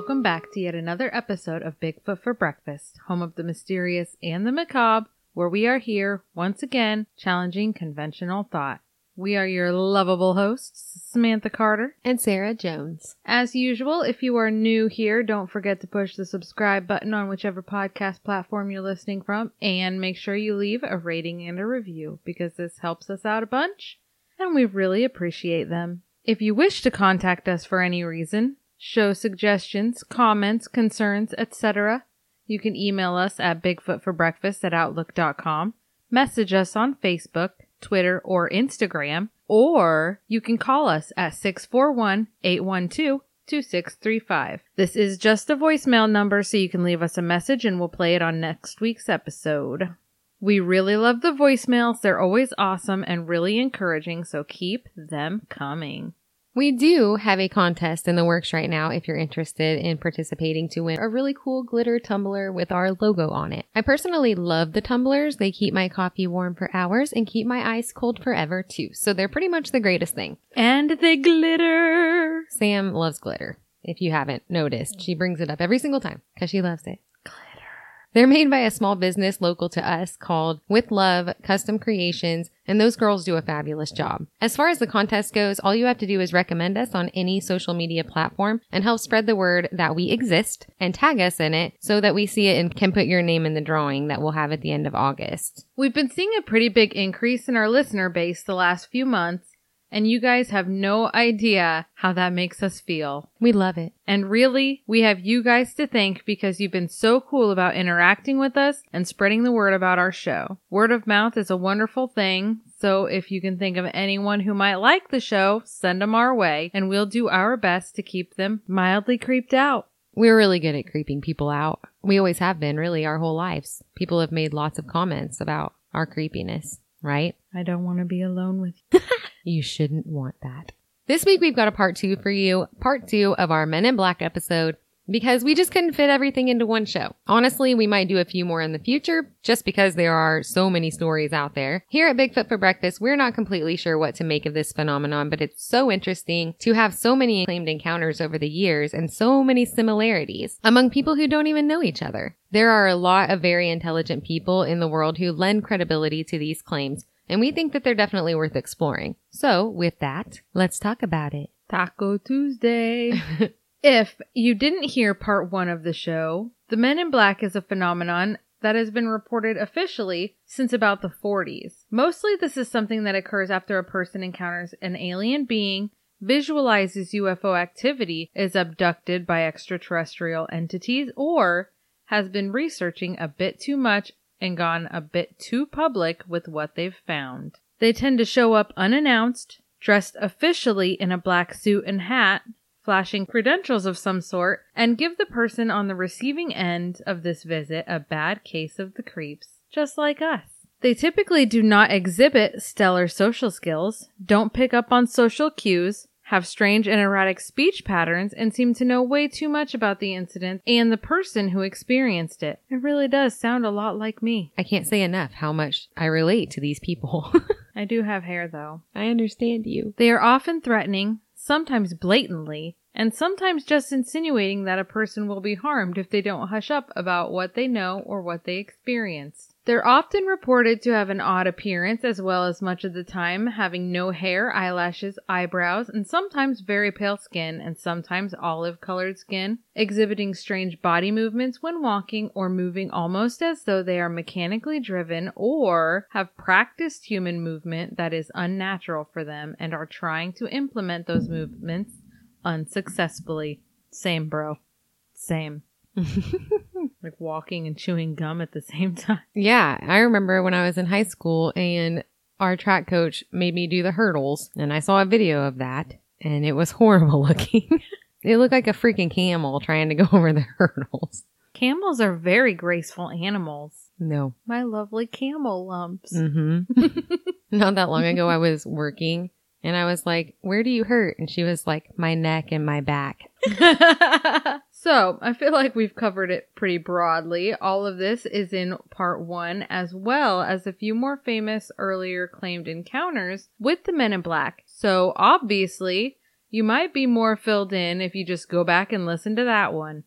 welcome back to yet another episode of Bigfoot for Breakfast, home of the mysterious and the macabre, where we are here once again challenging conventional thought. We are your lovable hosts, Samantha Carter. and Sarah Jones. As usual, if you are new here, don't forget to push the subscribe button on whichever podcast platform you're listening from, and make sure you leave a rating and a review because this helps us out a bunch, and we really appreciate them. If you wish to contact us for any reason, show suggestions, comments, concerns, etc., you can email us at bigfootforbreakfast at outlook.com, message us on Facebook, Twitter, or Instagram, or you can call us at 641 812 2635. This is just a voicemail number, so you can leave us a message and we'll play it on next week's episode. We really love the voicemails. They're always awesome and really encouraging, so keep them coming. We do have a contest in the works right now if you're interested in participating to win a really cool glitter tumbler with our logo on it. I personally love the tumblers. They keep my coffee warm for hours and keep my ice cold forever too. So they're pretty much the greatest thing. And they glitter. Sam loves glitter. If you haven't noticed, she brings it up every single time because she loves it. They're made by a small business local to us called With Love Custom Creations, and those girls do a fabulous job. As far as the contest goes, all you have to do is recommend us on any social media platform and help spread the word that we exist and tag us in it so that we see it and can put your name in the drawing that we'll have at the end of August. We've been seeing a pretty big increase in our listener base the last few months, and you guys have no idea how that makes us feel. We love it. And really, we have you guys to thank because you've been so cool about interacting with us and spreading the word about our show. Word of mouth is a wonderful thing, so if you can think of anyone who might like the show, send them our way, and we'll do our best to keep them mildly creeped out. We're really good at creeping people out. We always have been, really, our whole lives. People have made lots of comments about our creepiness, right? I don't want to be alone with you. You shouldn't want that. This week we've got a part two for you, part two of our Men in Black episode, because we just couldn't fit everything into one show. Honestly, we might do a few more in the future, just because there are so many stories out there. Here at Bigfoot for Breakfast, we're not completely sure what to make of this phenomenon, but it's so interesting to have so many claimed encounters over the years and so many similarities among people who don't even know each other. There are a lot of very intelligent people in the world who lend credibility to these claims, and we think that they're definitely worth exploring. So, with that, let's talk about it. Taco Tuesday. if you didn't hear part one of the show, the Men in Black is a phenomenon that has been reported officially since about the 40s. Mostly, this is something that occurs after a person encounters an alien being, visualizes UFO activity, is abducted by extraterrestrial entities, or has been researching a bit too much and gone a bit too public with what they've found. They tend to show up unannounced, dressed officially in a black suit and hat, flashing credentials of some sort, and give the person on the receiving end of this visit a bad case of the creeps, just like us. They typically do not exhibit stellar social skills, don't pick up on social cues, have strange and erratic speech patterns, and seem to know way too much about the incident and the person who experienced it. It really does sound a lot like me. I can't say enough how much I relate to these people. I do have hair though. I understand you. They are often threatening, sometimes blatantly, and sometimes just insinuating that a person will be harmed if they don't hush up about what they know or what they experienced. They're often reported to have an odd appearance as well as much of the time having no hair, eyelashes, eyebrows, and sometimes very pale skin and sometimes olive colored skin, exhibiting strange body movements when walking or moving almost as though they are mechanically driven or have practiced human movement that is unnatural for them and are trying to implement those movements unsuccessfully. Same, bro. Same. like walking and chewing gum at the same time. Yeah, I remember when I was in high school and our track coach made me do the hurdles, and I saw a video of that, and it was horrible looking. it looked like a freaking camel trying to go over the hurdles. Camels are very graceful animals. No. My lovely camel lumps. Mm-hmm. Not that long ago, I was working and I was like, Where do you hurt? And she was like, My neck and my back. So, I feel like we've covered it pretty broadly. All of this is in part one, as well as a few more famous earlier claimed encounters with the Men in Black. So, obviously, you might be more filled in if you just go back and listen to that one.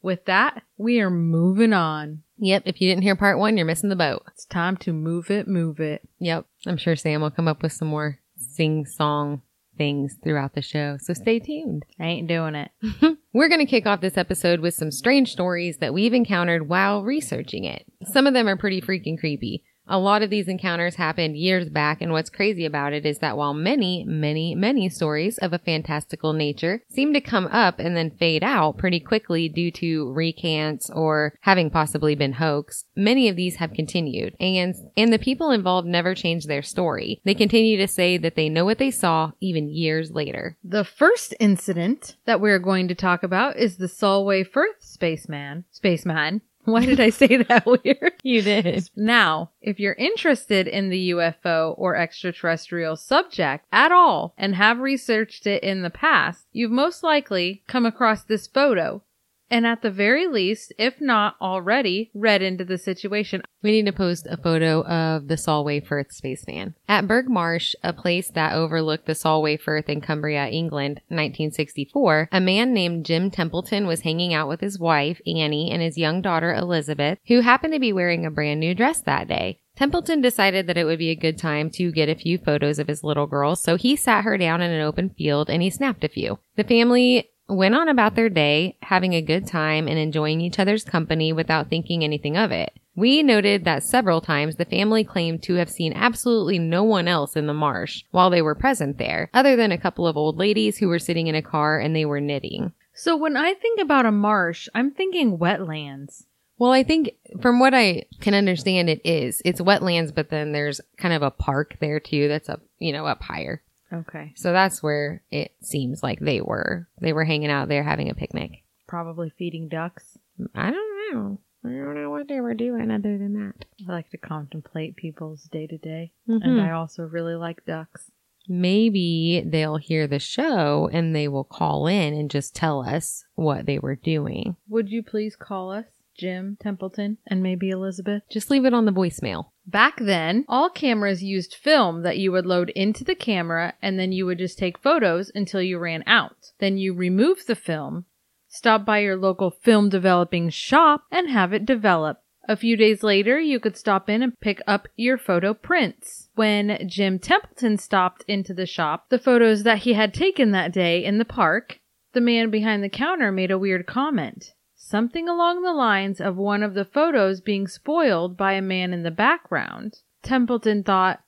With that, we are moving on. Yep. If you didn't hear part one, you're missing the boat. It's time to move it, move it. Yep. I'm sure Sam will come up with some more sing song things throughout the show. So stay tuned. I ain't doing it. We're going to kick off this episode with some strange stories that we've encountered while researching it. Some of them are pretty freaking creepy. A lot of these encounters happened years back, and what's crazy about it is that while many, many, many stories of a fantastical nature seem to come up and then fade out pretty quickly due to recants or having possibly been hoaxed, many of these have continued, and and the people involved never change their story. They continue to say that they know what they saw even years later. The first incident that we're going to talk about is the Solway Firth spaceman. Spaceman. Why did I say that weird? You did. Now, if you're interested in the UFO or extraterrestrial subject at all and have researched it in the past, you've most likely come across this photo. And at the very least, if not already, read into the situation. We need to post a photo of the Solway Firth spaceman. At Burgh Marsh, a place that overlooked the Solway Firth in Cumbria, England, 1964, a man named Jim Templeton was hanging out with his wife, Annie, and his young daughter, Elizabeth, who happened to be wearing a brand new dress that day. Templeton decided that it would be a good time to get a few photos of his little girl, so he sat her down in an open field and he snapped a few. The family went on about their day, having a good time and enjoying each other's company without thinking anything of it. We noted that several times the family claimed to have seen absolutely no one else in the marsh while they were present there, other than a couple of old ladies who were sitting in a car and they were knitting. So when I think about a marsh, I'm thinking wetlands. Well, I think from what I can understand, it is. It's wetlands, but then there's kind of a park there too that's up, you know, up higher. Okay. So that's where it seems like they were. They were hanging out there having a picnic. Probably feeding ducks. I don't know. I don't know what they were doing other than that. I like to contemplate people's day to day. And mm-hmm. I also really like ducks. Maybe they'll hear the show and they will call in and just tell us what they were doing. Would you please call us, Jim Templeton, and maybe Elizabeth? Just leave it on the voicemail. Back then, all cameras used film that you would load into the camera and then you would just take photos until you ran out. Then you remove the film, stop by your local film developing shop, and have it develop. A few days later, you could stop in and pick up your photo prints. When Jim Templeton stopped into the shop, the photos that he had taken that day in the park, the man behind the counter made a weird comment. Something along the lines of one of the photos being spoiled by a man in the background. Templeton thought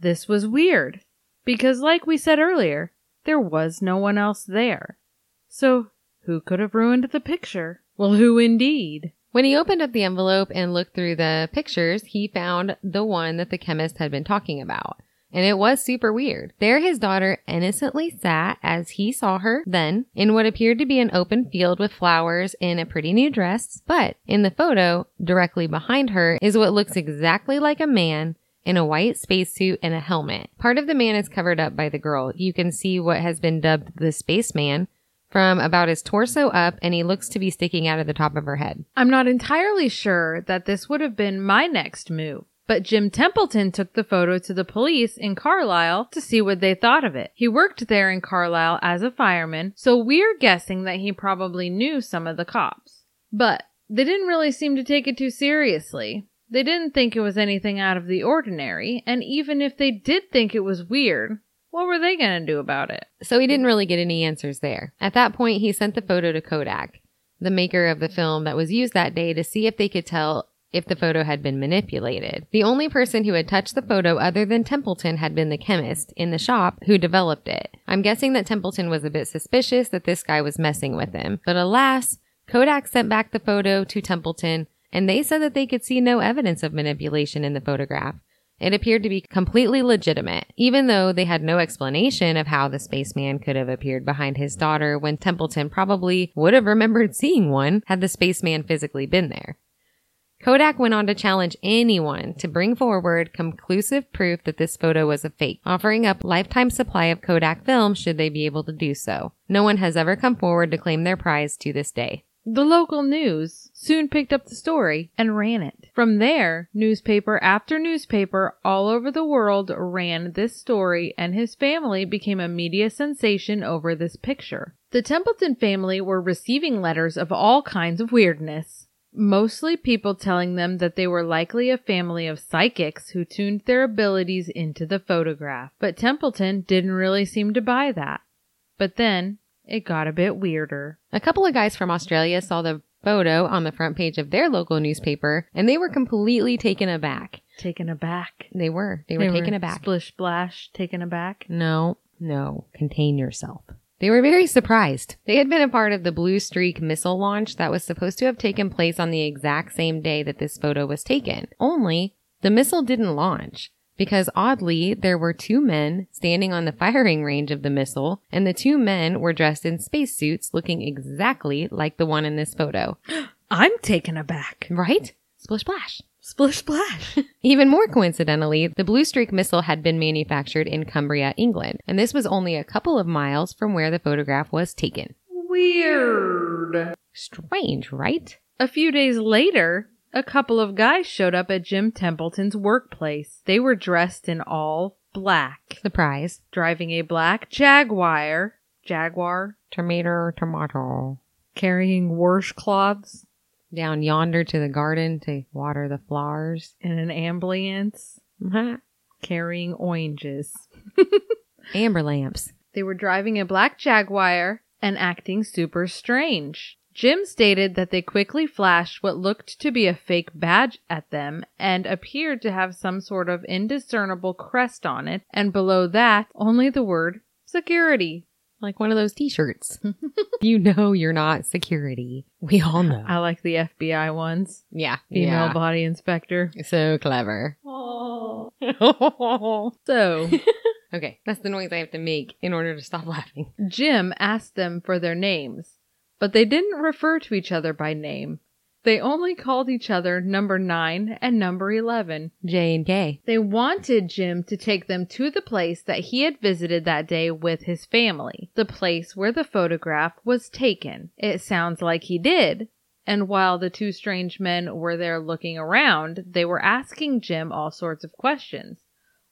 this was weird because, like we said earlier, there was no one else there. So, who could have ruined the picture? Well, who indeed? When he opened up the envelope and looked through the pictures, he found the one that the chemist had been talking about. And it was super weird. There his daughter innocently sat as he saw her then in what appeared to be an open field with flowers in a pretty new dress. But in the photo, directly behind her is what looks exactly like a man in a white spacesuit and a helmet. Part of the man is covered up by the girl. You can see what has been dubbed the spaceman from about his torso up and he looks to be sticking out of the top of her head. I'm not entirely sure that this would have been my next move. But Jim Templeton took the photo to the police in Carlisle to see what they thought of it. He worked there in Carlisle as a fireman, so we're guessing that he probably knew some of the cops. But they didn't really seem to take it too seriously. They didn't think it was anything out of the ordinary, and even if they did think it was weird, what were they going to do about it? So he didn't really get any answers there. At that point, he sent the photo to Kodak, the maker of the film that was used that day, to see if they could tell if the photo had been manipulated. The only person who had touched the photo other than Templeton had been the chemist in the shop who developed it. I'm guessing that Templeton was a bit suspicious that this guy was messing with him. But alas, Kodak sent back the photo to Templeton and they said that they could see no evidence of manipulation in the photograph. It appeared to be completely legitimate, even though they had no explanation of how the spaceman could have appeared behind his daughter when Templeton probably would have remembered seeing one had the spaceman physically been there. Kodak went on to challenge anyone to bring forward conclusive proof that this photo was a fake, offering up lifetime supply of Kodak film should they be able to do so. No one has ever come forward to claim their prize to this day. The local news soon picked up the story and ran it. From there, newspaper after newspaper all over the world ran this story, and his family became a media sensation over this picture. The Templeton family were receiving letters of all kinds of weirdness. Mostly people telling them that they were likely a family of psychics who tuned their abilities into the photograph. But Templeton didn't really seem to buy that. But then it got a bit weirder. A couple of guys from Australia saw the photo on the front page of their local newspaper and they were completely taken aback. Taken aback. They were. They were taken aback. Splish splash, taken aback. No, no, contain yourself. They were very surprised. They had been a part of the Blue Streak missile launch that was supposed to have taken place on the exact same day that this photo was taken. Only the missile didn't launch because oddly, there were two men standing on the firing range of the missile, and the two men were dressed in spacesuits looking exactly like the one in this photo. I'm taken aback. Right? Splish splash. Splish splash. Even more coincidentally, the Blue Streak missile had been manufactured in Cumbria, England, and this was only a couple of miles from where the photograph was taken. Weird. Strange, right? A few days later, a couple of guys showed up at Jim Templeton's workplace. They were dressed in all black, Surprise. driving a black Jaguar, Jaguar, Tomato, tomato. carrying washcloths Down yonder to the garden to water the flowers. and an ambulance, Mhm. carrying oranges. Amber lamps. They were driving a black Jaguar and acting super strange. Jim stated that they quickly flashed what looked to be a fake badge at them and appeared to have some sort of indiscernible crest on it, and below that, only the word security. Like one of those t-shirts. you know you're not security. We all know. I like the FBI ones. Yeah. Female body inspector. So clever. Oh. So, okay. That's the noise I have to make in order to stop laughing. Jim asked them for their names, but they didn't refer to each other by name. They only called each other number 9 and number 11. J and K. They wanted Jim to take them to the place that he had visited that day with his family, the place where the photograph was taken. It sounds like he did. And while the two strange men were there looking around, they were asking Jim all sorts of questions.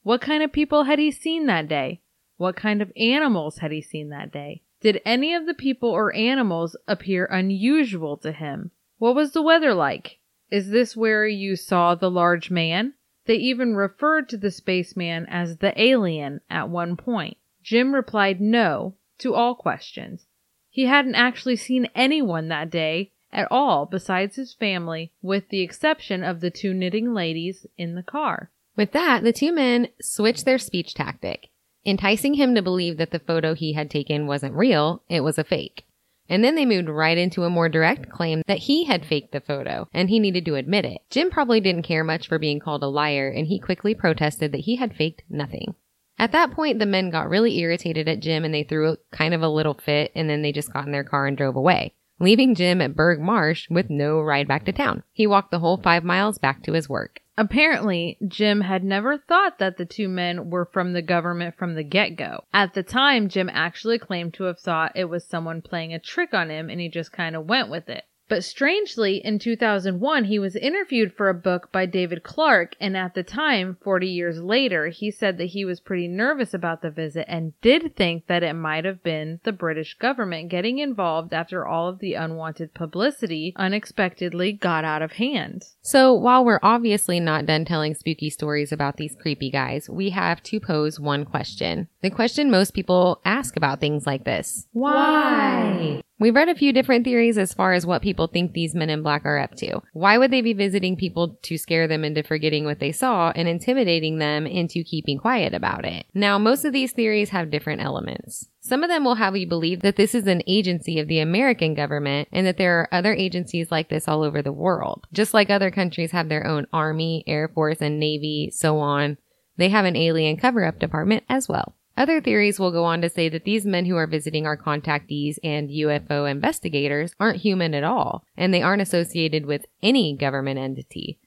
What kind of people had he seen that day? What kind of animals had he seen that day? Did any of the people or animals appear unusual to him? What was the weather like? Is this where you saw the large man? They even referred to the spaceman as the alien at one point. Jim replied no to all questions. He hadn't actually seen anyone that day at all besides his family, with the exception of the two knitting ladies in the car. With that, the two men switched their speech tactic, enticing him to believe that the photo he had taken wasn't real, it was a fake. And then they moved right into a more direct claim that he had faked the photo and he needed to admit it. Jim probably didn't care much for being called a liar and he quickly protested that he had faked nothing. At that point, the men got really irritated at Jim and they threw a, kind of a little fit and then they just got in their car and drove away, leaving Jim at Burgh Marsh with no ride back to town. He walked the whole five miles back to his work. Apparently, Jim had never thought that the two men were from the government from the get go. At the time, Jim actually claimed to have thought it was someone playing a trick on him and he just kind of went with it. But strangely, in 2001, he was interviewed for a book by David Clarke, and at the time, 40 years later, he said that he was pretty nervous about the visit and did think that it might have been the British government getting involved after all of the unwanted publicity unexpectedly got out of hand. So while we're obviously not done telling spooky stories about these creepy guys, we have to pose one question. The question most people ask about things like this. Why? We've read a few different theories as far as what people think these men in black are up to. Why would they be visiting people to scare them into forgetting what they saw and intimidating them into keeping quiet about it? Now, most of these theories have different elements. Some of them will have you believe that this is an agency of the American government and that there are other agencies like this all over the world. Just like other countries have their own army, air force, and navy, so on, they have an alien cover up department as well. Other theories will go on to say that these men who are visiting our contactees and UFO investigators aren't human at all, and they aren't associated with any government entity.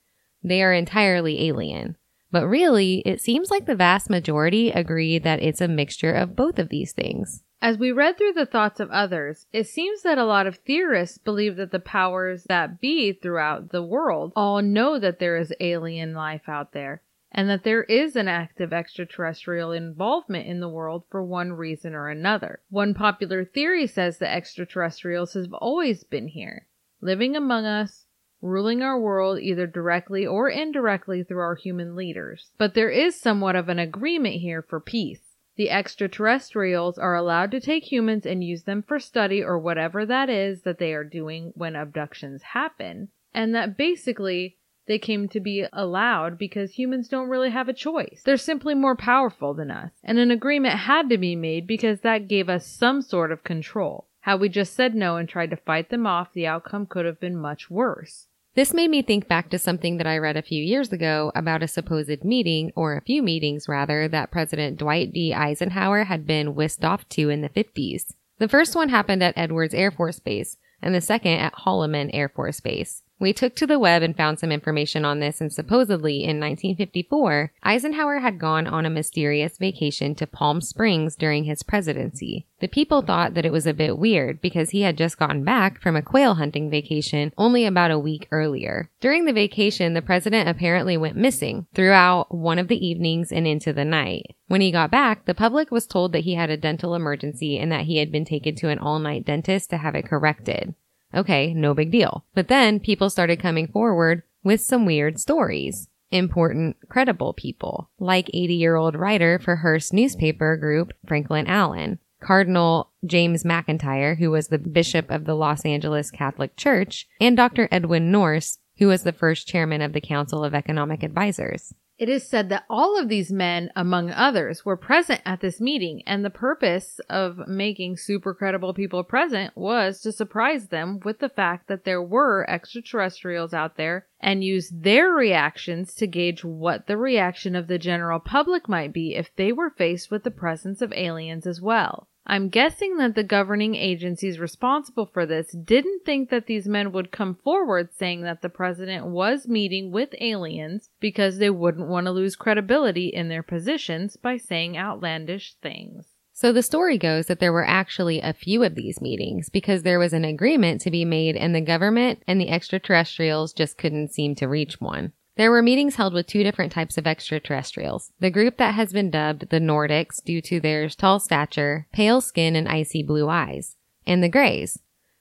They are entirely alien. But really, it seems like the vast majority agree that it's a mixture of both of these things. As we read through the thoughts of others, it seems that a lot of theorists believe that the powers that be throughout the world all know that there is alien life out there and that there is an active extraterrestrial involvement in the world for one reason or another. One popular theory says that extraterrestrials have always been here, living among us, ruling our world either directly or indirectly through our human leaders. But there is somewhat of an agreement here for peace. The extraterrestrials are allowed to take humans and use them for study or whatever that is that they are doing when abductions happen. And that basically they came to be allowed because humans don't really have a choice. They're simply more powerful than us. And an agreement had to be made because that gave us some sort of control. Had we just said no and tried to fight them off, the outcome could have been much worse. This made me think back to something that I read a few years ago about a supposed meeting, or a few meetings rather, that President Dwight D. Eisenhower had been whisked off to in the 50s. The first one happened at Edwards Air Force Base, and the second at Holloman Air Force Base. We took to the web and found some information on this and supposedly in 1954, Eisenhower had gone on a mysterious vacation to Palm Springs during his presidency. The people thought that it was a bit weird because he had just gotten back from a quail hunting vacation only about a week earlier. During the vacation, the president apparently went missing throughout one of the evenings and into the night. When he got back, the public was told that he had a dental emergency and that he had been taken to an all-night dentist to have it corrected. Okay, no big deal. But then people started coming forward with some weird stories. Important, credible people, like 80 year old writer for Hearst newspaper group, Franklin Allen, Cardinal James McIntyre, who was the bishop of the Los Angeles Catholic Church, and Dr. Edwin Nourse, who was the first chairman of the Council of Economic Advisors. It is said that all of these men, among others, were present at this meeting, and the purpose of making super credible people present was to surprise them with the fact that there were extraterrestrials out there and use their reactions to gauge what the reaction of the general public might be if they were faced with the presence of aliens as well. I'm guessing that the governing agencies responsible for this didn't think that these men would come forward saying that the president was meeting with aliens because they wouldn't want to lose credibility in their positions by saying outlandish things. So the story goes that there were actually a few of these meetings because there was an agreement to be made and the government and the extraterrestrials just couldn't seem to reach one. There were meetings held with two different types of extraterrestrials. The group that has been dubbed the Nordics due to their tall stature, pale skin, and icy blue eyes, and the Greys.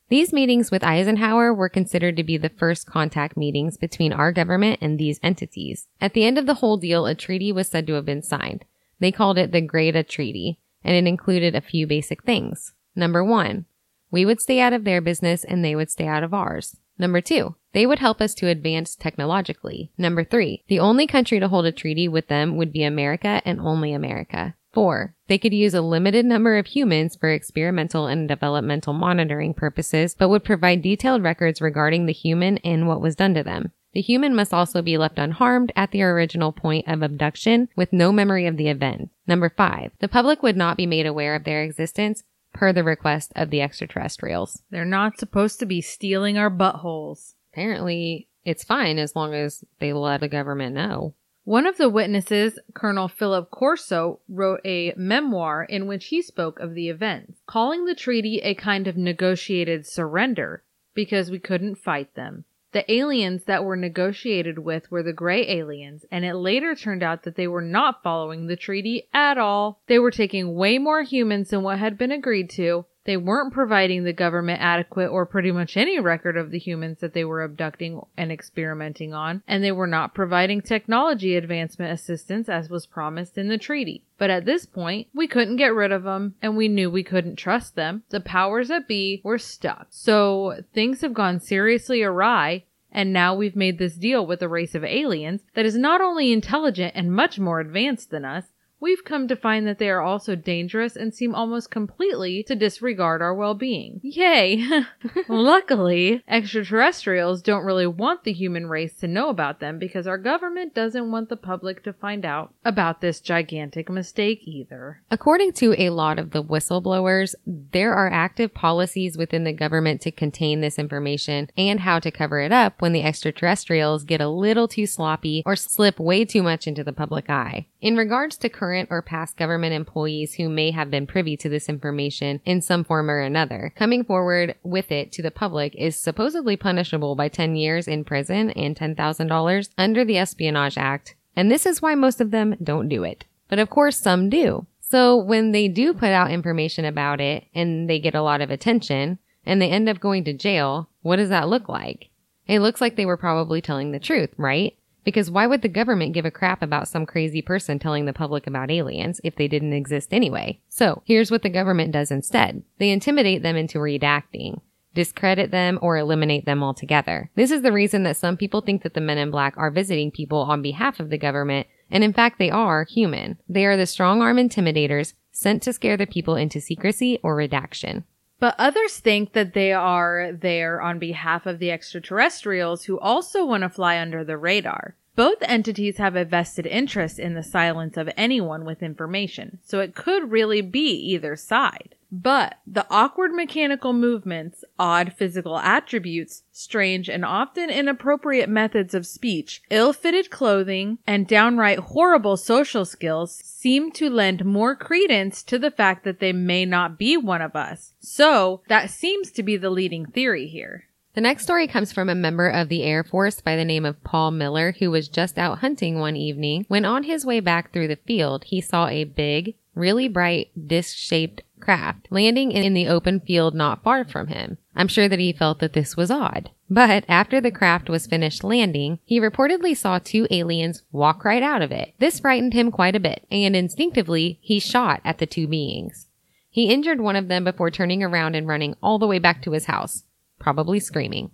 These meetings with Eisenhower were considered to be the first contact meetings between our government and these entities. At the end of the whole deal, a treaty was said to have been signed. They called it the Greada Treaty, and it included a few basic things. Number one, we would stay out of their business and they would stay out of ours. Number two, they would help us to advance technologically. Number three, the only country to hold a treaty with them would be America and only America. Four, they could use a limited number of humans for experimental and developmental monitoring purposes, but would provide detailed records regarding the human and what was done to them. The human must also be left unharmed at the original point of abduction with no memory of the event. Number five, the public would not be made aware of their existence per the request of the extraterrestrials. They're not supposed to be stealing our buttholes. Apparently, it's fine as long as they let the government know. One of the witnesses, Colonel Philip Corso, wrote a memoir in which he spoke of the events, calling the treaty a kind of negotiated surrender because we couldn't fight them. The aliens that were negotiated with were the gray aliens, and it later turned out that they were not following the treaty at all. They were taking way more humans than what had been agreed to. They weren't providing the government adequate or pretty much any record of the humans that they were abducting and experimenting on, and they were not providing technology advancement assistance as was promised in the treaty. But at this point, we couldn't get rid of them, and we knew we couldn't trust them. The powers that be were stuck. So things have gone seriously awry, and now we've made this deal with a race of aliens that is not only intelligent and much more advanced than us, we've come to find that they are also dangerous and seem almost completely to disregard our well-being. Yay! Luckily, extraterrestrials don't really want the human race to know about them because our government doesn't want the public to find out about this gigantic mistake either. According to a lot of the whistleblowers, there are active policies within the government to contain this information and how to cover it up when the extraterrestrials get a little too sloppy or slip way too much into the public eye. In regards to current or past government employees who may have been privy to this information in some form or another, coming forward with it to the public is supposedly punishable by 10 years in prison and $10,000 under the Espionage Act. And this is why most of them don't do it. But of course, some do. So when they do put out information about it and they get a lot of attention and they end up going to jail, what does that look like? It looks like they were probably telling the truth, right? Because why would the government give a crap about some crazy person telling the public about aliens if they didn't exist anyway? So here's what the government does instead. They intimidate them into redacting discredit them, or eliminate them altogether. This is the reason that some people think that the men in black are visiting people on behalf of the government, and in fact they are human. They are the strong arm intimidators sent to scare the people into secrecy or redaction. But others think that they are there on behalf of the extraterrestrials who also want to fly under the radar. Both entities have a vested interest in the silence of anyone with information, so it could really be either side. But the awkward mechanical movements, odd physical attributes, strange and often inappropriate methods of speech, ill-fitted clothing, and downright horrible social skills seem to lend more credence to the fact that they may not be one of us. So that seems to be the leading theory here. The next story comes from a member of the Air Force by the name of Paul Miller, who was just out hunting one evening. When on his way back through the field, he saw a big, really bright, disc shaped craft landing in the open field not far from him. I'm sure that he felt that this was odd. But after the craft was finished landing, he reportedly saw two aliens walk right out of it. This frightened him quite a bit, and instinctively, he shot at the two beings. He injured one of them before turning around and running all the way back to his house, probably screaming.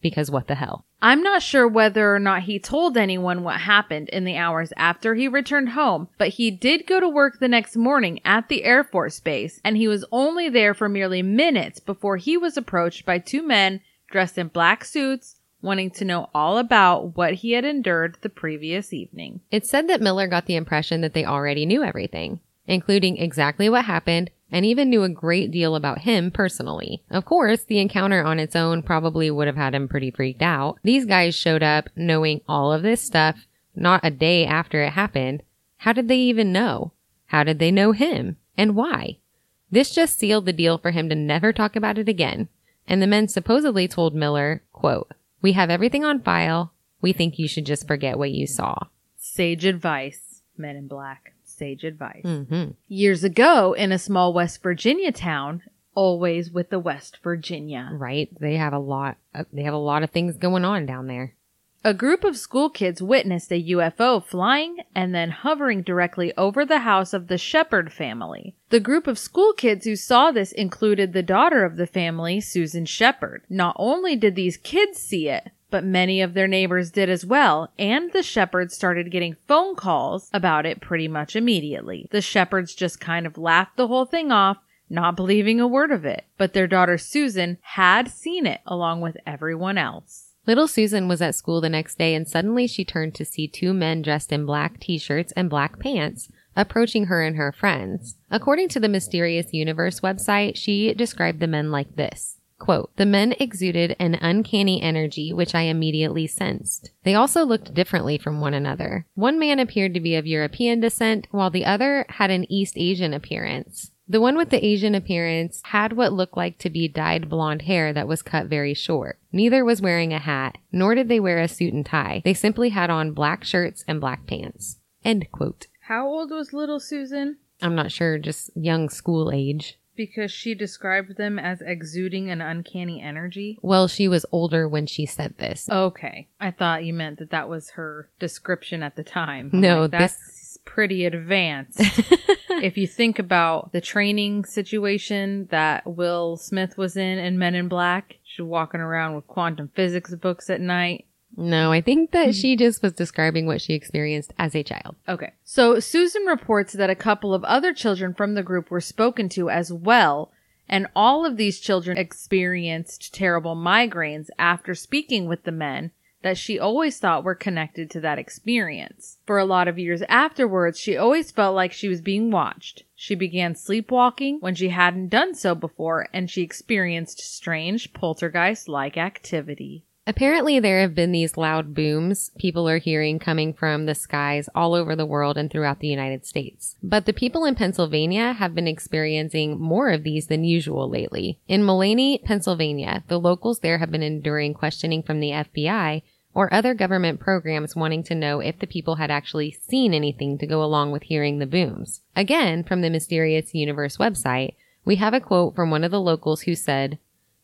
Because what the hell? I'm not sure whether or not he told anyone what happened in the hours after he returned home, but he did go to work the next morning at the Air Force Base, and he was only there for merely minutes before he was approached by two men dressed in black suits wanting to know all about what he had endured the previous evening. It's said that Miller got the impression that they already knew everything, including exactly what happened and even knew a great deal about him personally. Of course, the encounter on its own probably would have had him pretty freaked out. These guys showed up knowing all of this stuff not a day after it happened. How did they even know? How did they know him? And why? This just sealed the deal for him to never talk about it again. And the men supposedly told Miller, quote, we have everything on file. We think you should just forget what you saw. Sage advice, men in black sage advice. Mm-hmm. Years ago, in a small West Virginia town, always with the West Virginia. Right? They have a lot. Of, they have a lot of things going on down there. A group of school kids witnessed a UFO flying and then hovering directly over the house of the Shepherd family. The group of school kids who saw this included the daughter of the family, Susan Shepherd. Not only did these kids see it, but many of their neighbors did as well, and the Shepherds started getting phone calls about it pretty much immediately. The Shepherds just kind of laughed the whole thing off, not believing a word of it, but their daughter Susan had seen it along with everyone else. Little Susan was at school the next day and suddenly she turned to see two men dressed in black t-shirts and black pants approaching her and her friends. According to the Mysterious Universe website, she described the men like this. Quote, the men exuded an uncanny energy which I immediately sensed. They also looked differently from one another. One man appeared to be of European descent, while the other had an East Asian appearance. The one with the Asian appearance had what looked like to be dyed blonde hair that was cut very short. Neither was wearing a hat, nor did they wear a suit and tie. They simply had on black shirts and black pants. End quote. How old was little Susan? I'm not sure, just young school age. Because she described them as exuding an uncanny energy? Well, she was older when she said this. Okay. I thought you meant that that was her description at the time. No, like, that's this- pretty advanced. if you think about the training situation that Will Smith was in in Men in Black, she's walking around with quantum physics books at night. No, I think that mm-hmm. she just was describing what she experienced as a child. Okay. So Susan reports that a couple of other children from the group were spoken to as well, and all of these children experienced terrible migraines after speaking with the men that she always thought were connected to that experience. For a lot of years afterwards, she always felt like she was being watched. She began sleepwalking when she hadn't done so before, and she experienced strange poltergeist like activity. Apparently, there have been these loud booms people are hearing coming from the skies all over the world and throughout the United States. But the people in Pennsylvania have been experiencing more of these than usual lately. In Mullany, Pennsylvania, the locals there have been enduring questioning from the FBI or other government programs wanting to know if the people had actually seen anything to go along with hearing the booms. Again, from the Mysterious Universe website, we have a quote from one of the locals who said,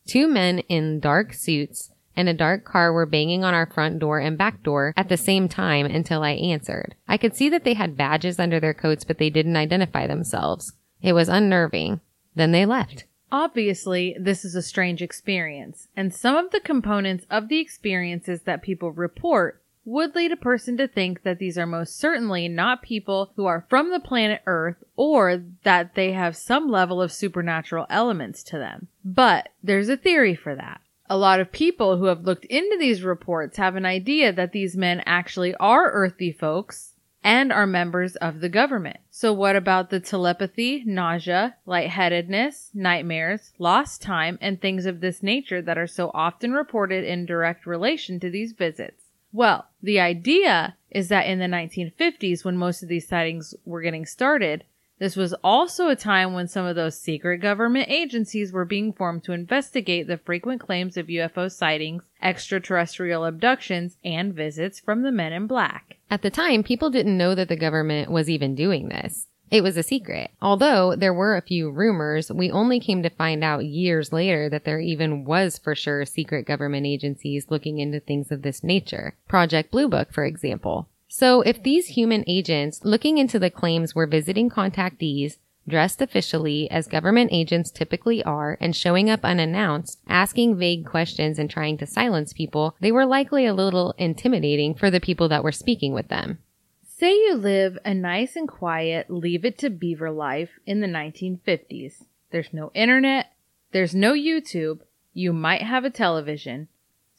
Two men in dark suits and a dark car were banging on our front door and back door at the same time until I answered. I could see that they had badges under their coats, but they didn't identify themselves. It was unnerving. Then they left. Obviously, this is a strange experience, and some of the components of the experiences that people report would lead a person to think that these are most certainly not people who are from the planet Earth or that they have some level of supernatural elements to them. But there's a theory for that. A lot of people who have looked into these reports have an idea that these men actually are earthy folks and are members of the government. So what about the telepathy, nausea, lightheadedness, nightmares, lost time, and things of this nature that are so often reported in direct relation to these visits? Well, the idea is that in the 1950s, when most of these sightings were getting started, this was also a time when some of those secret government agencies were being formed to investigate the frequent claims of UFO sightings, extraterrestrial abductions, and visits from the men in black. At the time, people didn't know that the government was even doing this. It was a secret. Although there were a few rumors, we only came to find out years later that there even was for sure secret government agencies looking into things of this nature. Project Blue Book, for example. So if these human agents looking into the claims were visiting contactees, dressed officially as government agents typically are and showing up unannounced, asking vague questions and trying to silence people, they were likely a little intimidating for the people that were speaking with them. Say you live a nice and quiet leave it to beaver life in the 1950s. There's no internet, there's no YouTube, you might have a television,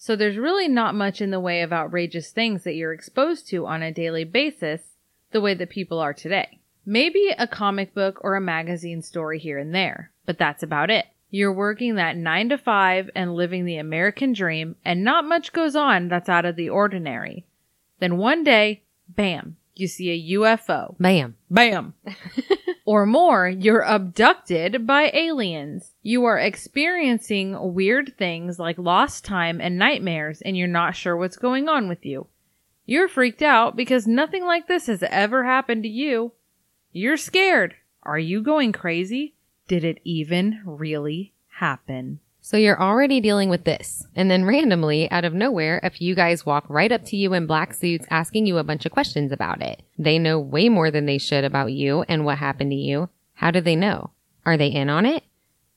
so there's really not much in the way of outrageous things that you're exposed to on a daily basis the way that people are today. Maybe a comic book or a magazine story here and there, but that's about it. You're working that 9 to 5 and living the American dream and not much goes on that's out of the ordinary. Then one day, bam, you see a UFO. Bam. Bam. or more, you're abducted by aliens. You are experiencing weird things like lost time and nightmares, and you're not sure what's going on with you. You're freaked out because nothing like this has ever happened to you. You're scared. Are you going crazy? Did it even really happen? So you're already dealing with this. And then randomly, out of nowhere, a few guys walk right up to you in black suits asking you a bunch of questions about it. They know way more than they should about you and what happened to you. How do they know? Are they in on it?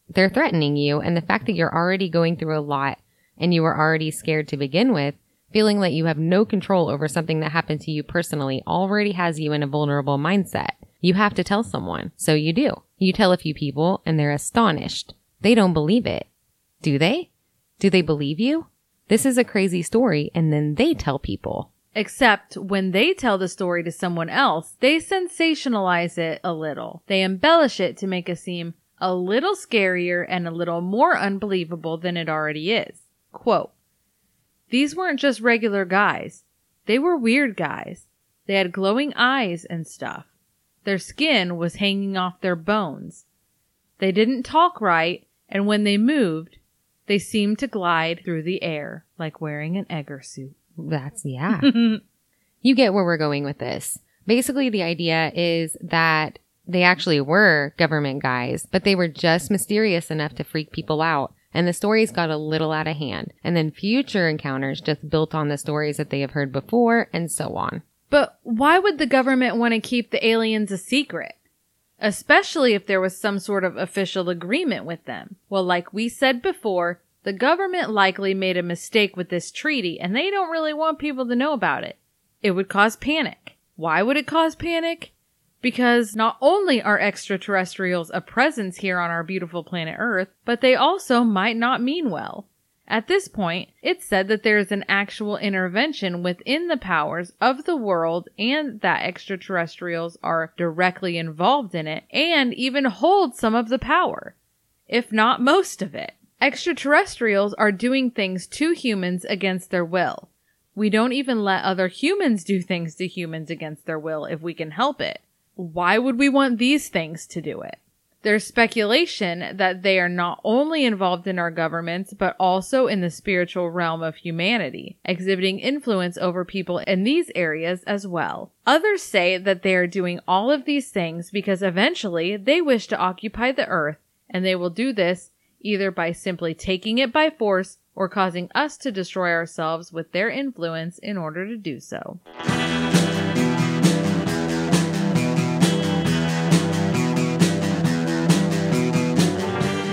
They're threatening you, and the fact that you're already going through a lot and you were already scared to begin with, feeling like you have no control over something that happened to you personally already has you in a vulnerable mindset. You have to tell someone. So you do. You tell a few people and they're astonished. They don't believe it. Do they? Do they believe you? This is a crazy story, and then they tell people. Except when they tell the story to someone else, they sensationalize it a little. They embellish it to make it seem a little scarier and a little more unbelievable than it already is. Quote, These weren't just regular guys. They were weird guys. They had glowing eyes and stuff. Their skin was hanging off their bones. They didn't talk right, and when they moved, they seemed to glide through the air like wearing an Egger suit. That's, yeah. you get where we're going with this. Basically, the idea is that they actually were government guys, but they were just mysterious enough to freak people out. And the stories got a little out of hand. And then future encounters just built on the stories that they have heard before and so on. But why would the government want to keep the aliens a secret? Especially if there was some sort of official agreement with them. Well, like we said before, The government likely made a mistake with this treaty and they don't really want people to know about it. It would cause panic. Why would it cause panic? Because not only are extraterrestrials a presence here on our beautiful planet Earth, but they also might not mean well. At this point, it's said that there is an actual intervention within the powers of the world and that extraterrestrials are directly involved in it and even hold some of the power, if not most of it. Extraterrestrials are doing things to humans against their will. We don't even let other humans do things to humans against their will if we can help it. Why would we want these things to do it? There's speculation that they are not only involved in our governments, but also in the spiritual realm of humanity, exhibiting influence over people in these areas as well. Others say that they are doing all of these things because eventually they wish to occupy the earth, and they will do this either by simply taking it by force or causing us to destroy ourselves with their influence in order to do so.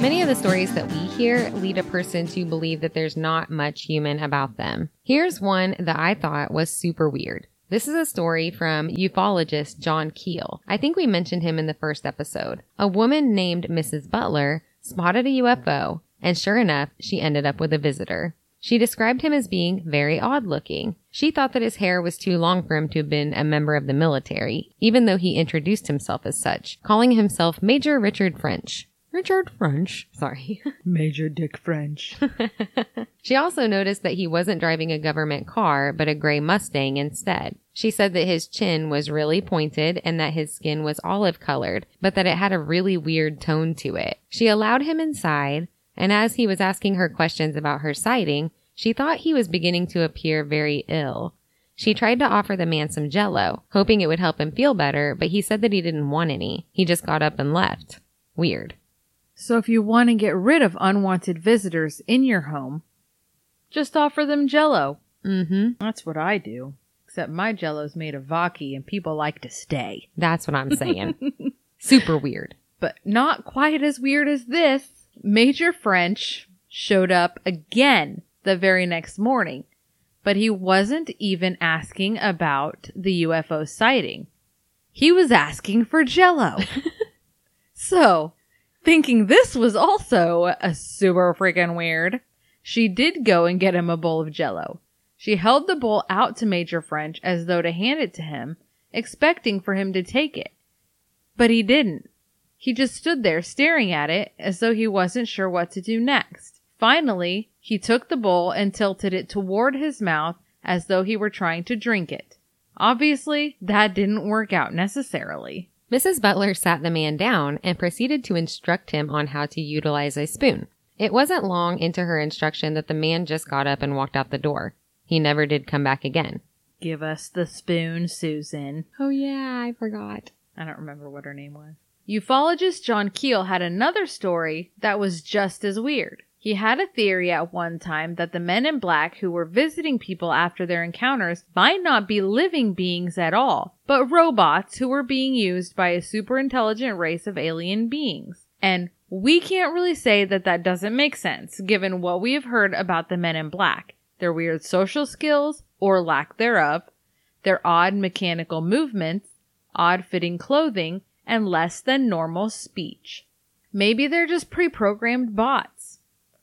Many of the stories that we hear lead a person to believe that there's not much human about them. Here's one that I thought was super weird. This is a story from ufologist John Keel. I think we mentioned him in the first episode. A woman named Mrs. Butler spotted a UFO, and sure enough, she ended up with a visitor. She described him as being very odd looking. She thought that his hair was too long for him to have been a member of the military, even though he introduced himself as such, calling himself Major Richard French. Richard French. Sorry. Major Dick French. she also noticed that he wasn't driving a government car, but a gray Mustang instead. She said that his chin was really pointed and that his skin was olive colored, but that it had a really weird tone to it. She allowed him inside, and as he was asking her questions about her sighting, she thought he was beginning to appear very ill. She tried to offer the man some jello, hoping it would help him feel better, but he said that he didn't want any. He just got up and left. Weird. So if you want to get rid of unwanted visitors in your home, just offer them jello. Mm-hmm. That's what I do. Except my jello's made of Vaki and people like to stay. That's what I'm saying. Super weird. But not quite as weird as this. Major French showed up again the very next morning, but he wasn't even asking about the UFO sighting. He was asking for jello. so, thinking this was also a super freaking weird, she did go and get him a bowl of jello. She held the bowl out to Major French as though to hand it to him, expecting for him to take it. But he didn't. He just stood there staring at it as though he wasn't sure what to do next. Finally, he took the bowl and tilted it toward his mouth as though he were trying to drink it. Obviously, that didn't work out necessarily. Mrs. Butler sat the man down and proceeded to instruct him on how to utilize a spoon. It wasn't long into her instruction that the man just got up and walked out the door. He never did come back again. Give us the spoon, Susan. Oh yeah, I forgot. I don't remember what her name was. Ufologist John Keel had another story that was just as weird. He had a theory at one time that the men in black who were visiting people after their encounters might not be living beings at all, but robots who were being used by a super intelligent race of alien beings. And we can't really say that that doesn't make sense given what we have heard about the men in black, their weird social skills or lack thereof, their odd mechanical movements, odd fitting clothing, and less than normal speech. Maybe they're just pre-programmed bots.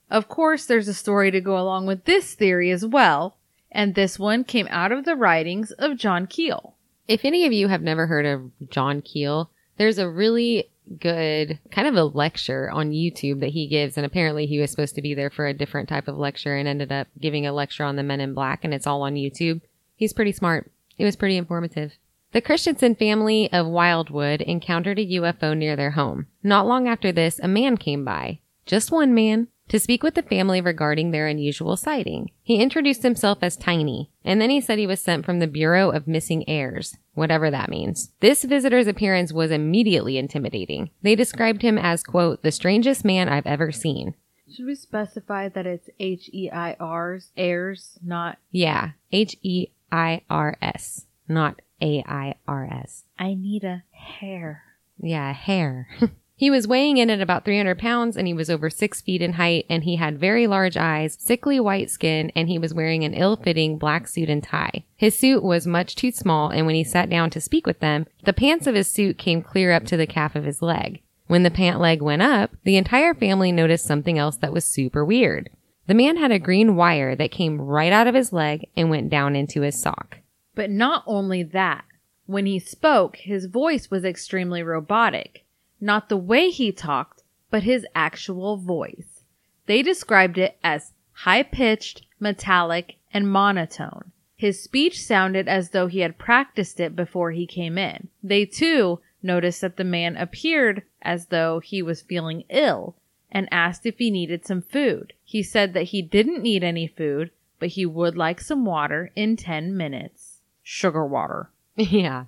Of course, there's a story to go along with this theory as well, and this one came out of the writings of John Keel. If any of you have never heard of John Keel, there's a really good kind of a lecture on YouTube that he gives. And apparently he was supposed to be there for a different type of lecture and ended up giving a lecture on the men in black and it's all on YouTube. He's pretty smart. It was pretty informative. The Christensen family of Wildwood encountered a UFO near their home. Not long after this, a man came by. Just one man. To speak with the family regarding their unusual sighting. He introduced himself as Tiny, and then he said he was sent from the Bureau of Missing Heirs, whatever that means. This visitor's appearance was immediately intimidating. They described him as, quote, the strangest man I've ever seen. Should we specify that it's H E I R's heirs, not Yeah, H E I R S, not A I R S. I need a hair? Yeah, hair. he was weighing in at about 300 pounds and he was over six feet in height and he had very large eyes, sickly white skin, and he was wearing an ill fitting black suit and tie. His suit was much too small and when he sat down to speak with them, the pants of his suit came clear up to the calf of his leg. When the pant leg went up, the entire family noticed something else that was super weird. The man had a green wire that came right out of his leg and went down into his sock. But not only that, when he spoke, his voice was extremely robotic. Not the way he talked, but his actual voice. They described it as high pitched, metallic, and monotone. His speech sounded as though he had practiced it before he came in. They too noticed that the man appeared as though he was feeling ill and asked if he needed some food. He said that he didn't need any food, but he would like some water in 10 minutes. Sugar water. Yeah.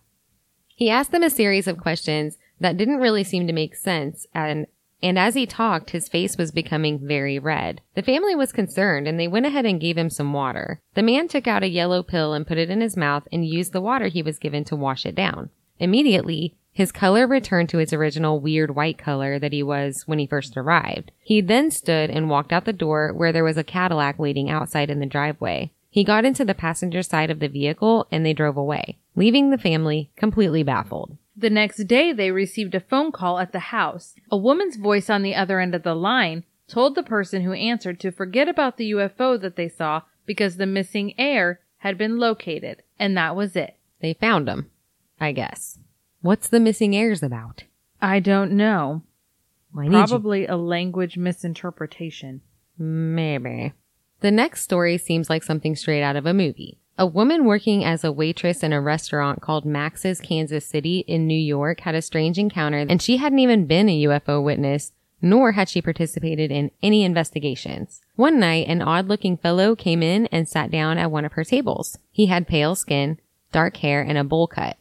He asked them a series of questions that didn't really seem to make sense and and as he talked, his face was becoming very red. The family was concerned and they went ahead and gave him some water. The man took out a yellow pill and put it in his mouth and used the water he was given to wash it down. Immediately, his color returned to its original weird white color that he was when he first arrived. He then stood and walked out the door where there was a Cadillac waiting outside in the driveway. He got into the passenger side of the vehicle and they drove away, leaving the family completely baffled. The next day, they received a phone call at the house. A woman's voice on the other end of the line told the person who answered to forget about the UFO that they saw because the missing heir had been located. And that was it. They found him, I guess. What's the missing heirs about? I don't know. I need you- Probably a language misinterpretation. Maybe. The next story seems like something straight out of a movie. A woman working as a waitress in a restaurant called Max's Kansas City in New York had a strange encounter and she hadn't even been a UFO witness, nor had she participated in any investigations. One night, an odd looking fellow came in and sat down at one of her tables. He had pale skin, dark hair, and a bowl cut.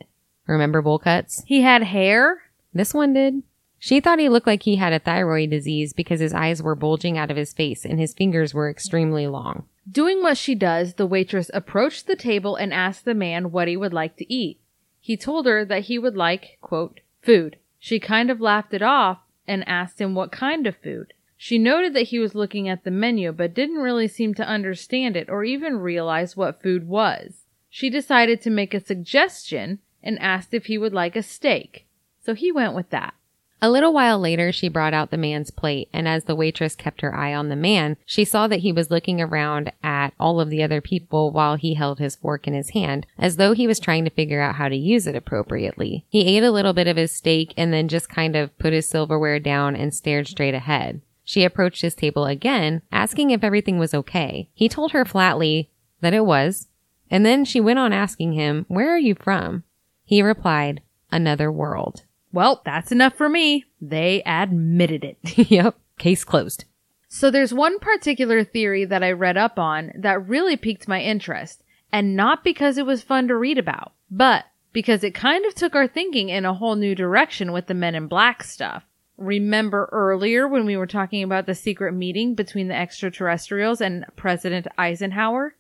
Remember bowl cuts? He had hair? This one did. She thought he looked like he had a thyroid disease because his eyes were bulging out of his face and his fingers were extremely long. Doing what she does, the waitress approached the table and asked the man what he would like to eat. He told her that he would like, quote, food. She kind of laughed it off and asked him what kind of food. She noted that he was looking at the menu but didn't really seem to understand it or even realize what food was. She decided to make a suggestion and asked if he would like a steak. So he went with that. A little while later, she brought out the man's plate, and as the waitress kept her eye on the man, she saw that he was looking around at all of the other people while he held his fork in his hand, as though he was trying to figure out how to use it appropriately. He ate a little bit of his steak and then just kind of put his silverware down and stared straight ahead. She approached his table again, asking if everything was okay. He told her flatly that it was, and then she went on asking him, Where are you from? He replied, Another world. Well, that's enough for me. They admitted it. yep, case closed. So there's one particular theory that I read up on that really piqued my interest, and not because it was fun to read about, but because it kind of took our thinking in a whole new direction with the Men in Black stuff. Remember earlier when we were talking about the secret meeting between the extraterrestrials and President Eisenhower?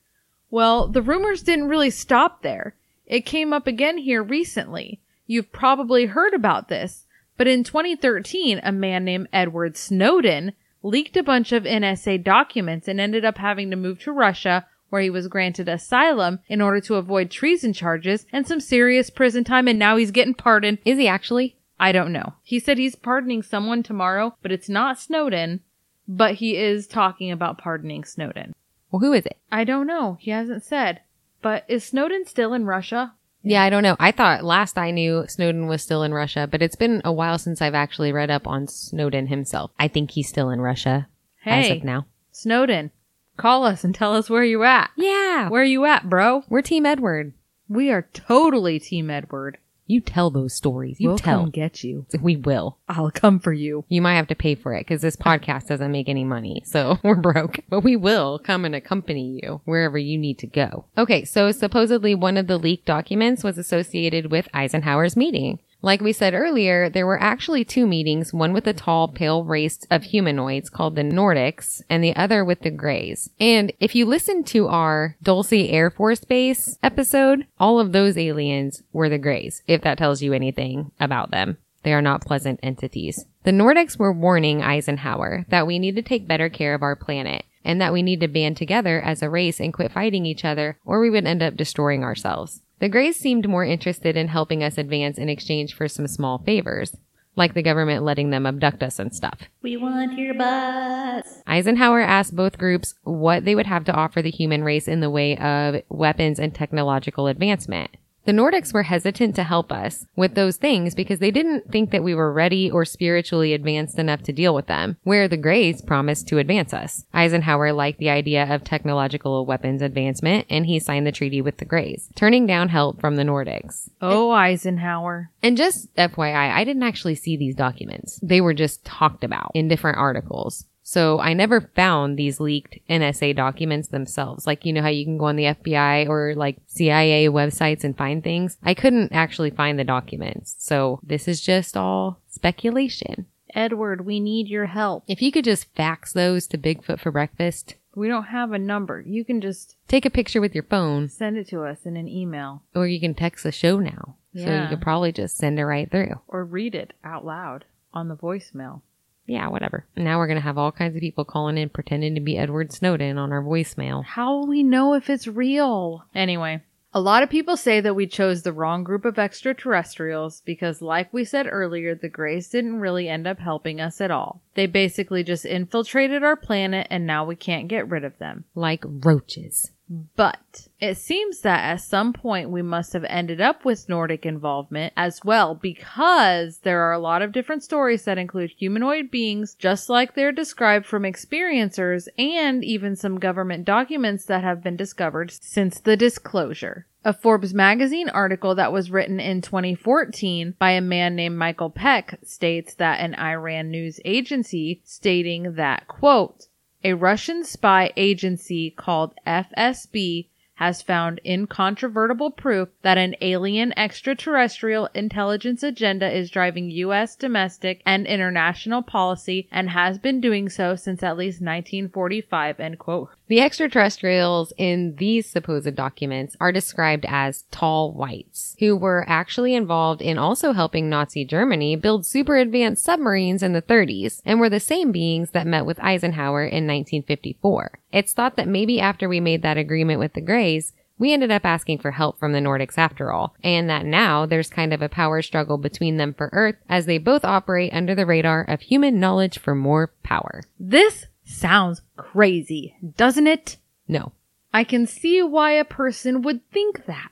Well, the rumors didn't really stop there. It came up again here recently. You've probably heard about this, but in 2013, a man named Edward Snowden leaked a bunch of NSA documents and ended up having to move to Russia where he was granted asylum in order to avoid treason charges and some serious prison time and now he's getting pardoned. Is he actually? I don't know. He said he's pardoning someone tomorrow, but it's not Snowden, but he is talking about pardoning Snowden. Well, who is it? I don't know. He hasn't said. But is Snowden still in Russia? Yeah, I don't know. I thought last I knew Snowden was still in Russia, but it's been a while since I've actually read up on Snowden himself. I think he's still in Russia as Hey, of now. Snowden, call us and tell us where you at. Yeah. Where you at, bro? we're Team Edward. We are totally Team Edward. You tell those stories. You we'll tell. come get you. We will. I'll come for you. You might have to pay for it because this podcast doesn't make any money. So we're broke, but we will come and accompany you wherever you need to go. Okay. So supposedly one of the leaked documents was associated with Eisenhower's meeting. Like we said earlier, there were actually two meetings, one with a tall, pale race of humanoids called the Nordics and the other with the Greys. And if you listen to our Dulce Air Force Base episode, all of those aliens were the Greys, if that tells you anything about them. They are not pleasant entities. The Nordics were warning Eisenhower that we need to take better care of our planet and that we need to band together as a race and quit fighting each other or we would end up destroying ourselves. The Greys seemed more interested in helping us advance in exchange for some small favors, like the government letting them abduct us and stuff. We want your butts. Eisenhower asked both groups what they would have to offer the human race in the way of weapons and technological advancement. The Nordics were hesitant to help us with those things because they didn't think that we were ready or spiritually advanced enough to deal with them, where the Greys promised to advance us. Eisenhower liked the idea of technological weapons advancement and he signed the treaty with the Greys, turning down help from the Nordics. Oh, Eisenhower. And just FYI, I didn't actually see these documents. They were just talked about in different articles. So I never found these leaked NSA documents themselves. Like, you know how you can go on the FBI or like CIA websites and find things? I couldn't actually find the documents. So this is just all speculation. Edward, we need your help. If you could just fax those to Bigfoot for breakfast, We don't have a number. You can just take a picture with your phone, send it to us in an email or you can text the show now. Yeah. So you could probably just send it right through. or read it out loud on the voicemail. Yeah, whatever. Now we're going to have all kinds of people calling in pretending to be Edward Snowden on our voicemail. How will we know if it's real? Anyway, a lot of people say that we chose the wrong group of extraterrestrials because, like we said earlier, the Greys didn't really end up helping us at all. They basically just infiltrated our planet and now we can't get rid of them. Like roaches. But it seems that at some point we must have ended up with Nordic involvement as well because there are a lot of different stories that include humanoid beings just like they're described from experiencers and even some government documents that have been discovered since the disclosure. A Forbes magazine article that was written in 2014 by a man named Michael Peck states that an Iran news agency stating that, quote, a Russian spy agency called FSB has found incontrovertible proof that an alien extraterrestrial intelligence agenda is driving U.S. domestic and international policy and has been doing so since at least 1945, end quote. The extraterrestrials in these supposed documents are described as tall whites, who were actually involved in also helping Nazi Germany build super advanced submarines in the 30s and were the same beings that met with Eisenhower in 1954. It's thought that maybe after we made that agreement with the Greys, we ended up asking for help from the Nordics after all, and that now there's kind of a power struggle between them for Earth as they both operate under the radar of human knowledge for more power. This sounds crazy, doesn't it? No. I can see why a person would think that.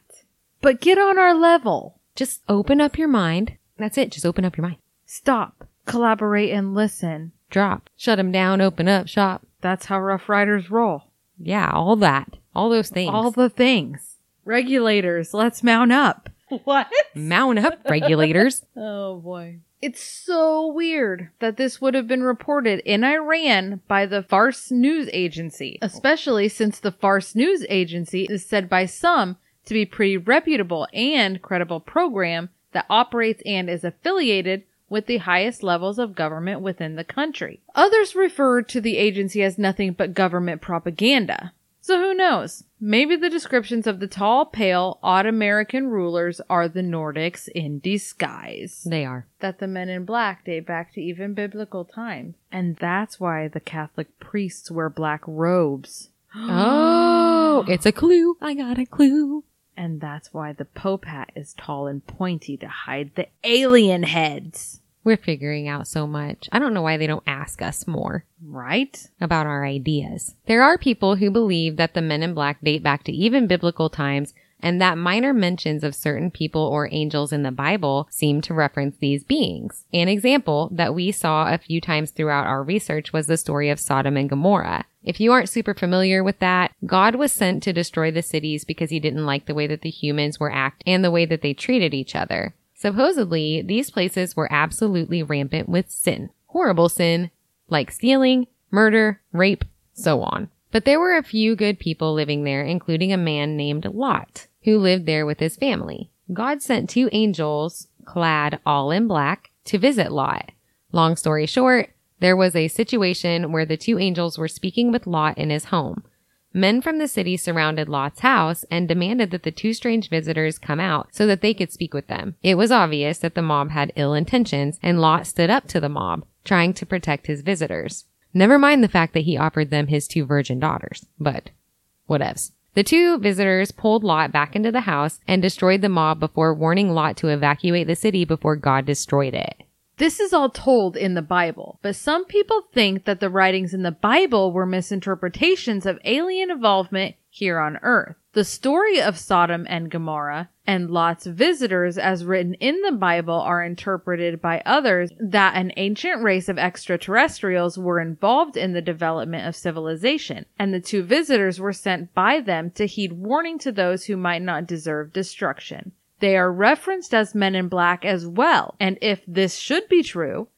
But get on our level. Just open up your mind. That's it. Just open up your mind. Stop, collaborate, and listen. Drop. Shut them down. Open up shop. That's how Ruff Ryders roll. Yeah, all that. All those things. All the things. Regulators, let's mount up. What? Mount up, regulators. Oh boy. It's so weird that this would have been reported in Iran by the Fars News Agency, oh. especially since the Fars News Agency is said by some to be a pretty reputable and credible program that operates and is affiliated with the highest levels of government within the country. Others refer to the agency as nothing but government propaganda. So who knows? Maybe the descriptions of the tall, pale, odd American rulers are the Nordics in disguise. They are. That the men in black date back to even biblical times. And that's why the Catholic priests wear black robes. Oh, it's a clue. I got a clue. And that's why the Pope hat is tall and pointy to hide the alien heads. We're figuring out so much. I don't know why they don't ask us more Right? about our ideas. There are people who believe that the men in black date back to even biblical times and that minor mentions of certain people or angels in the Bible seem to reference these beings. An example that we saw a few times throughout our research was the story of Sodom and Gomorrah. If you aren't super familiar with that, God was sent to destroy the cities because he didn't like the way that the humans were acting and the way that they treated each other. Supposedly, these places were absolutely rampant with sin. Horrible sin, like stealing, murder, rape, so on. But there were a few good people living there, including a man named Lot, who lived there with his family. God sent two angels, clad all in black, to visit Lot. Long story short, there was a situation where the two angels were speaking with Lot in his home. Men from the city surrounded Lot's house and demanded that the two strange visitors come out so that they could speak with them. It was obvious that the mob had ill intentions and Lot stood up to the mob, trying to protect his visitors. Never mind the fact that he offered them his two virgin daughters, but whatevs. The two visitors pulled Lot back into the house and destroyed the mob before warning Lot to evacuate the city before God destroyed it. This is all told in the Bible, but some people think that the writings in the Bible were misinterpretations of alien involvement here on Earth. The story of Sodom and Gomorrah and Lot's visitors as written in the Bible are interpreted by others that an ancient race of extraterrestrials were involved in the development of civilization, and the two visitors were sent by them to heed warning to those who might not deserve destruction. They are referenced as men in black as well. And if this should be true,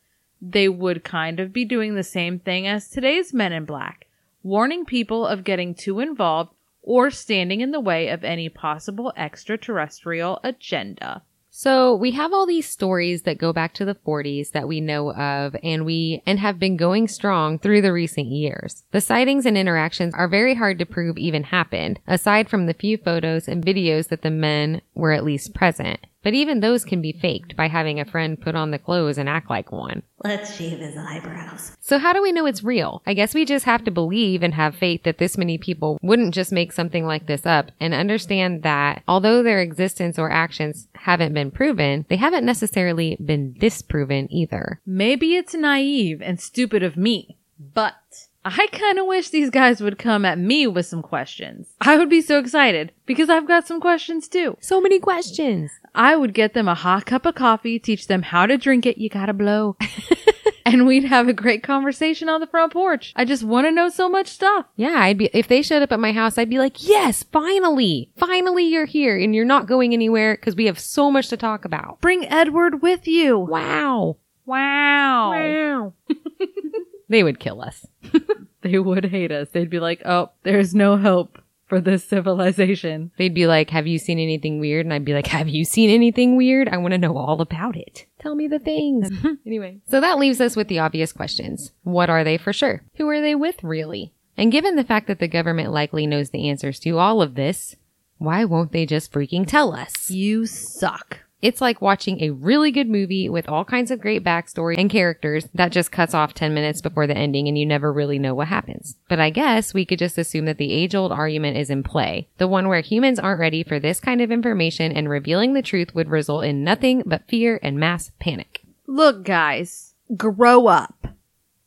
they would kind of be doing the same thing as today's men in black, warning people of getting too involved or standing in the way of any possible extraterrestrial agenda. So we have all these stories that go back to the 40s that we know of and we and have been going strong through the recent years. The sightings and interactions are very hard to prove even happened, aside from the few photos and videos that the men were at least present. But even those can be faked by having a friend put on the clothes and act like one. Let's shave his eyebrows. So how do we know it's real? I guess we just have to believe and have faith that this many people wouldn't just make something like this up and understand that although their existence or actions haven't been proven, they haven't necessarily been disproven either. Maybe it's naive and stupid of me, but I kind of wish these guys would come at me with some questions. I would be so excited because I've got some questions too. So many questions. I would get them a hot cup of coffee, teach them how to drink it. You gotta blow. and we'd have a great conversation on the front porch. I just want to know so much stuff. Yeah, I'd be if they showed up at my house, I'd be like, "Yes, finally. Finally you're here and you're not going anywhere cuz we have so much to talk about." Bring Edward with you. Wow. Wow. Wow. they would kill us. They would hate us. They'd be like, oh, there's no hope for this civilization. They'd be like, Have you seen anything weird? And I'd be like, Have you seen anything weird? I want to know all about it. Tell me the things. anyway. So that leaves us with the obvious questions. What are they for sure? Who are they with really? And given the fact that the government likely knows the answers to all of this, why won't they just freaking tell us? You suck. It's like watching a really good movie with all kinds of great backstory and characters that just cuts off 10 minutes before the ending and you never really know what happens. But I guess we could just assume that the age old argument is in play. The one where humans aren't ready for this kind of information and revealing the truth would result in nothing but fear and mass panic. Look, guys, grow up.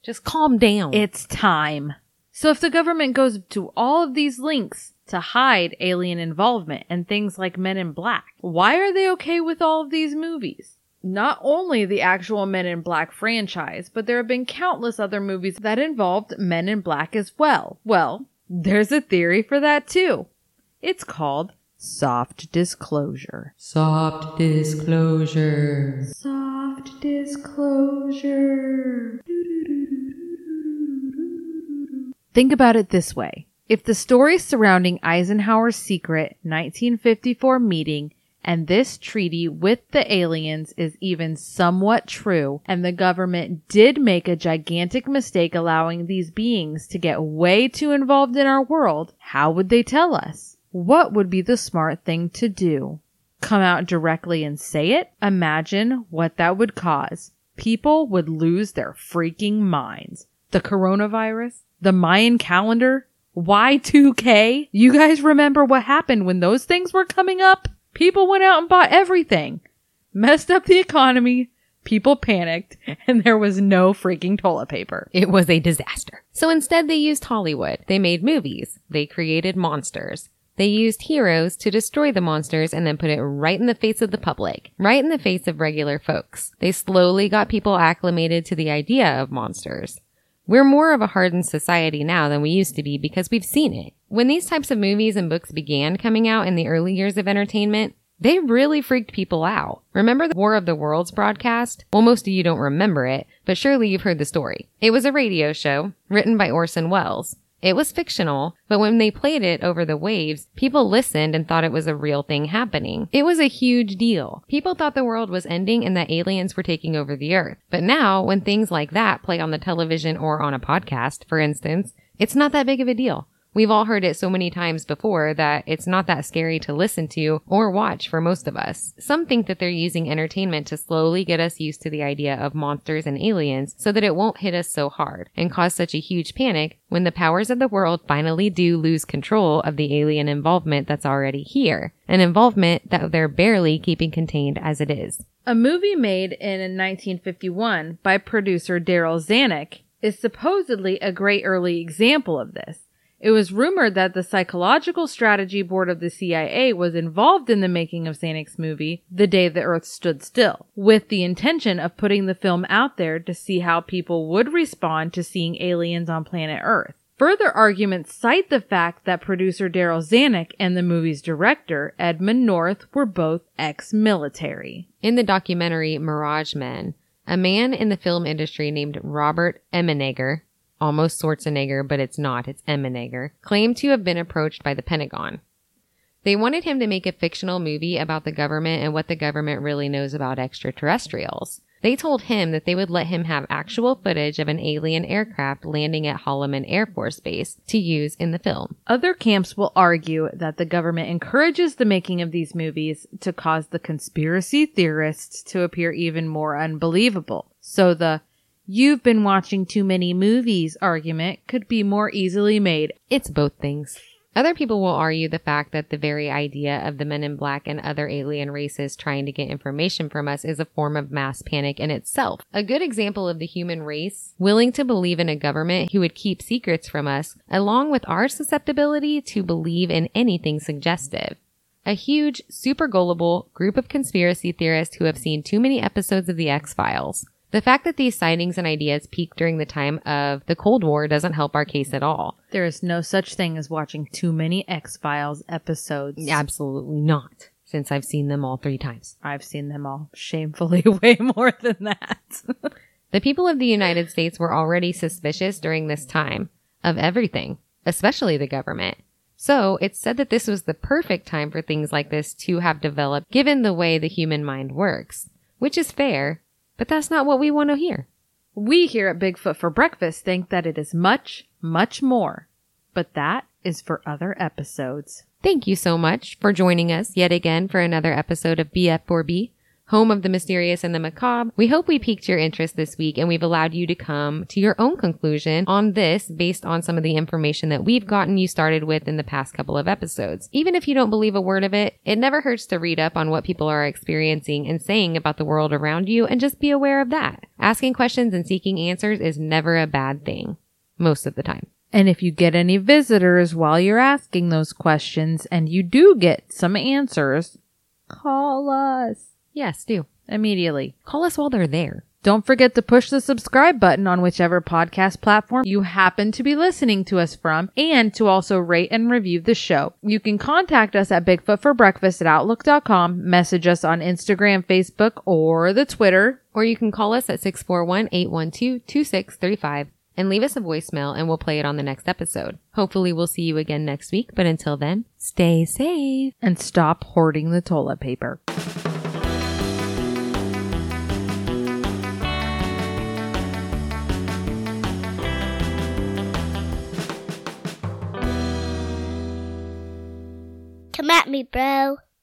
Just calm down. It's time. So if the government goes to all of these links to hide alien involvement and things like Men in Black, why are they okay with all of these movies? Not only the actual Men in Black franchise, but there have been countless other movies that involved Men in Black as well. Well, there's a theory for that too. It's called soft disclosure. Soft disclosure. Soft disclosure. Think about it this way. If the story surrounding Eisenhower's secret 1954 meeting and this treaty with the aliens is even somewhat true, and the government did make a gigantic mistake allowing these beings to get way too involved in our world, how would they tell us? What would be the smart thing to do? Come out directly and say it? Imagine what that would cause. People would lose their freaking minds. The coronavirus? The Mayan calendar? Y2K? You guys remember what happened when those things were coming up? People went out and bought everything. Messed up the economy. People panicked and there was no freaking toilet paper. It was a disaster. So instead they used Hollywood. They made movies. They created monsters. They used heroes to destroy the monsters and then put it right in the face of the public, right in the face of regular folks. They slowly got people acclimated to the idea of monsters. We're more of a hardened society now than we used to be because we've seen it. When these types of movies and books began coming out in the early years of entertainment, they really freaked people out. Remember the War of the Worlds broadcast? Well, most of you don't remember it, but surely you've heard the story. It was a radio show written by Orson Welles. It was fictional, but when they played it over the waves, people listened and thought it was a real thing happening. It was a huge deal. People thought the world was ending and that aliens were taking over the earth. But now, when things like that play on the television or on a podcast, for instance, it's not that big of a deal. We've all heard it so many times before that it's not that scary to listen to or watch for most of us. Some think that they're using entertainment to slowly get us used to the idea of monsters and aliens so that it won't hit us so hard and cause such a huge panic when the powers of the world finally do lose control of the alien involvement that's already here. An involvement that they're barely keeping contained as it is. A movie made in 1951 by producer Darryl Zanuck is supposedly a great early example of this. It was rumored that the Psychological Strategy Board of the CIA was involved in the making of Zanuck's movie, The Day the Earth Stood Still, with the intention of putting the film out there to see how people would respond to seeing aliens on planet Earth. Further arguments cite the fact that producer Darryl Zanuck and the movie's director, Edmund North, were both ex-military. In the documentary Mirage Men, a man in the film industry named Robert Emenegger almost Schwarzenegger, but it's not, it's Emenegger, claimed to have been approached by the Pentagon. They wanted him to make a fictional movie about the government and what the government really knows about extraterrestrials. They told him that they would let him have actual footage of an alien aircraft landing at Holloman Air Force Base to use in the film. Other camps will argue that the government encourages the making of these movies to cause the conspiracy theorists to appear even more unbelievable. So the you've been watching too many movies argument could be more easily made. It's both things. Other people will argue the fact that the very idea of the men in black and other alien races trying to get information from us is a form of mass panic in itself. A good example of the human race willing to believe in a government who would keep secrets from us, along with our susceptibility to believe in anything suggestive. A huge, super gullible group of conspiracy theorists who have seen too many episodes of The X Files. The fact that these sightings and ideas peaked during the time of the Cold War doesn't help our case at all. There is no such thing as watching too many X Files episodes. Absolutely not, since I've seen them all three times. I've seen them all shamefully way more than that. The people of the United States were already suspicious during this time of everything, especially the government. So it's said that this was the perfect time for things like this to have developed given the way the human mind works, which is fair, but that's not what we want to hear. we here at Bigfoot for Breakfast think that it is much, much more. But that is for other episodes. Thank you so much for joining us yet again for another episode of BF4B, home of the mysterious and the macabre. We hope we piqued your interest this week and we've allowed you to come to your own conclusion on this based on some of the information that we've gotten you started with in the past couple of episodes. Even if you don't believe a word of it, it never hurts to read up on what people are experiencing and saying about the world around you and just be aware of that. Asking questions and seeking answers is never a bad thing. Most of the time. And if you get any visitors while you're asking those questions and you do get some answers, call us Yes, do. immediately. Call us while they're there. Don't forget to push the subscribe button on whichever podcast platform you happen to be listening to us from and to also rate and review the show. You can contact us at bigfootforbreakfast for Breakfast at Outlook.com, message us on Instagram, Facebook, or the Twitter. Or you can call us at 641-812-2635 and leave us a voicemail and we'll play it on the next episode. Hopefully we'll see you again next week, but until then, stay safe. and stop hoarding the toilet paper. Come at me, bro.